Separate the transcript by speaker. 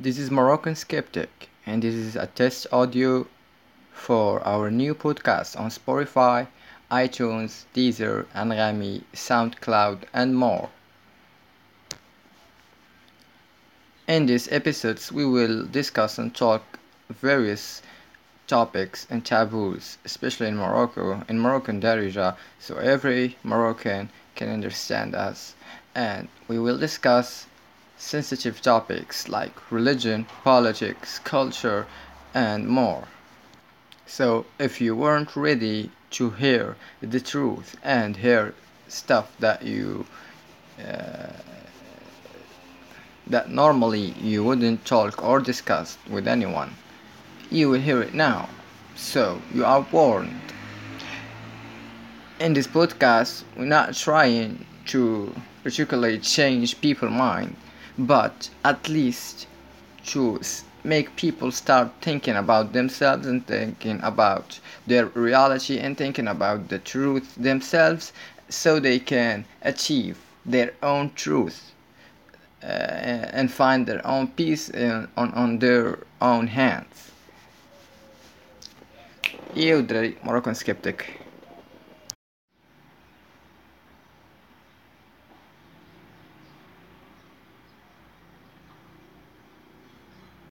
Speaker 1: This is Moroccan Skeptic, and this is a test audio for our new podcast on Spotify, iTunes, Deezer, Anghami, SoundCloud, and more. In these episodes, we will discuss and talk various topics and taboos, especially in Morocco, in Moroccan Darija, so every Moroccan can understand us. And we will discuss sensitive topics like religion, politics, culture, and more. So, if you weren't ready to hear the truth and hear stuff that you uh, that normally you wouldn't talk or discuss with anyone, you will hear it now. So, you are warned. In this podcast, we're not trying to particularly change people's mind, but at least to make people start thinking about themselves and thinking about their reality and thinking about the truth themselves so they can achieve their own truth uh, and find their own peace in, on, on their own hands. Eu, Moroccan skeptic.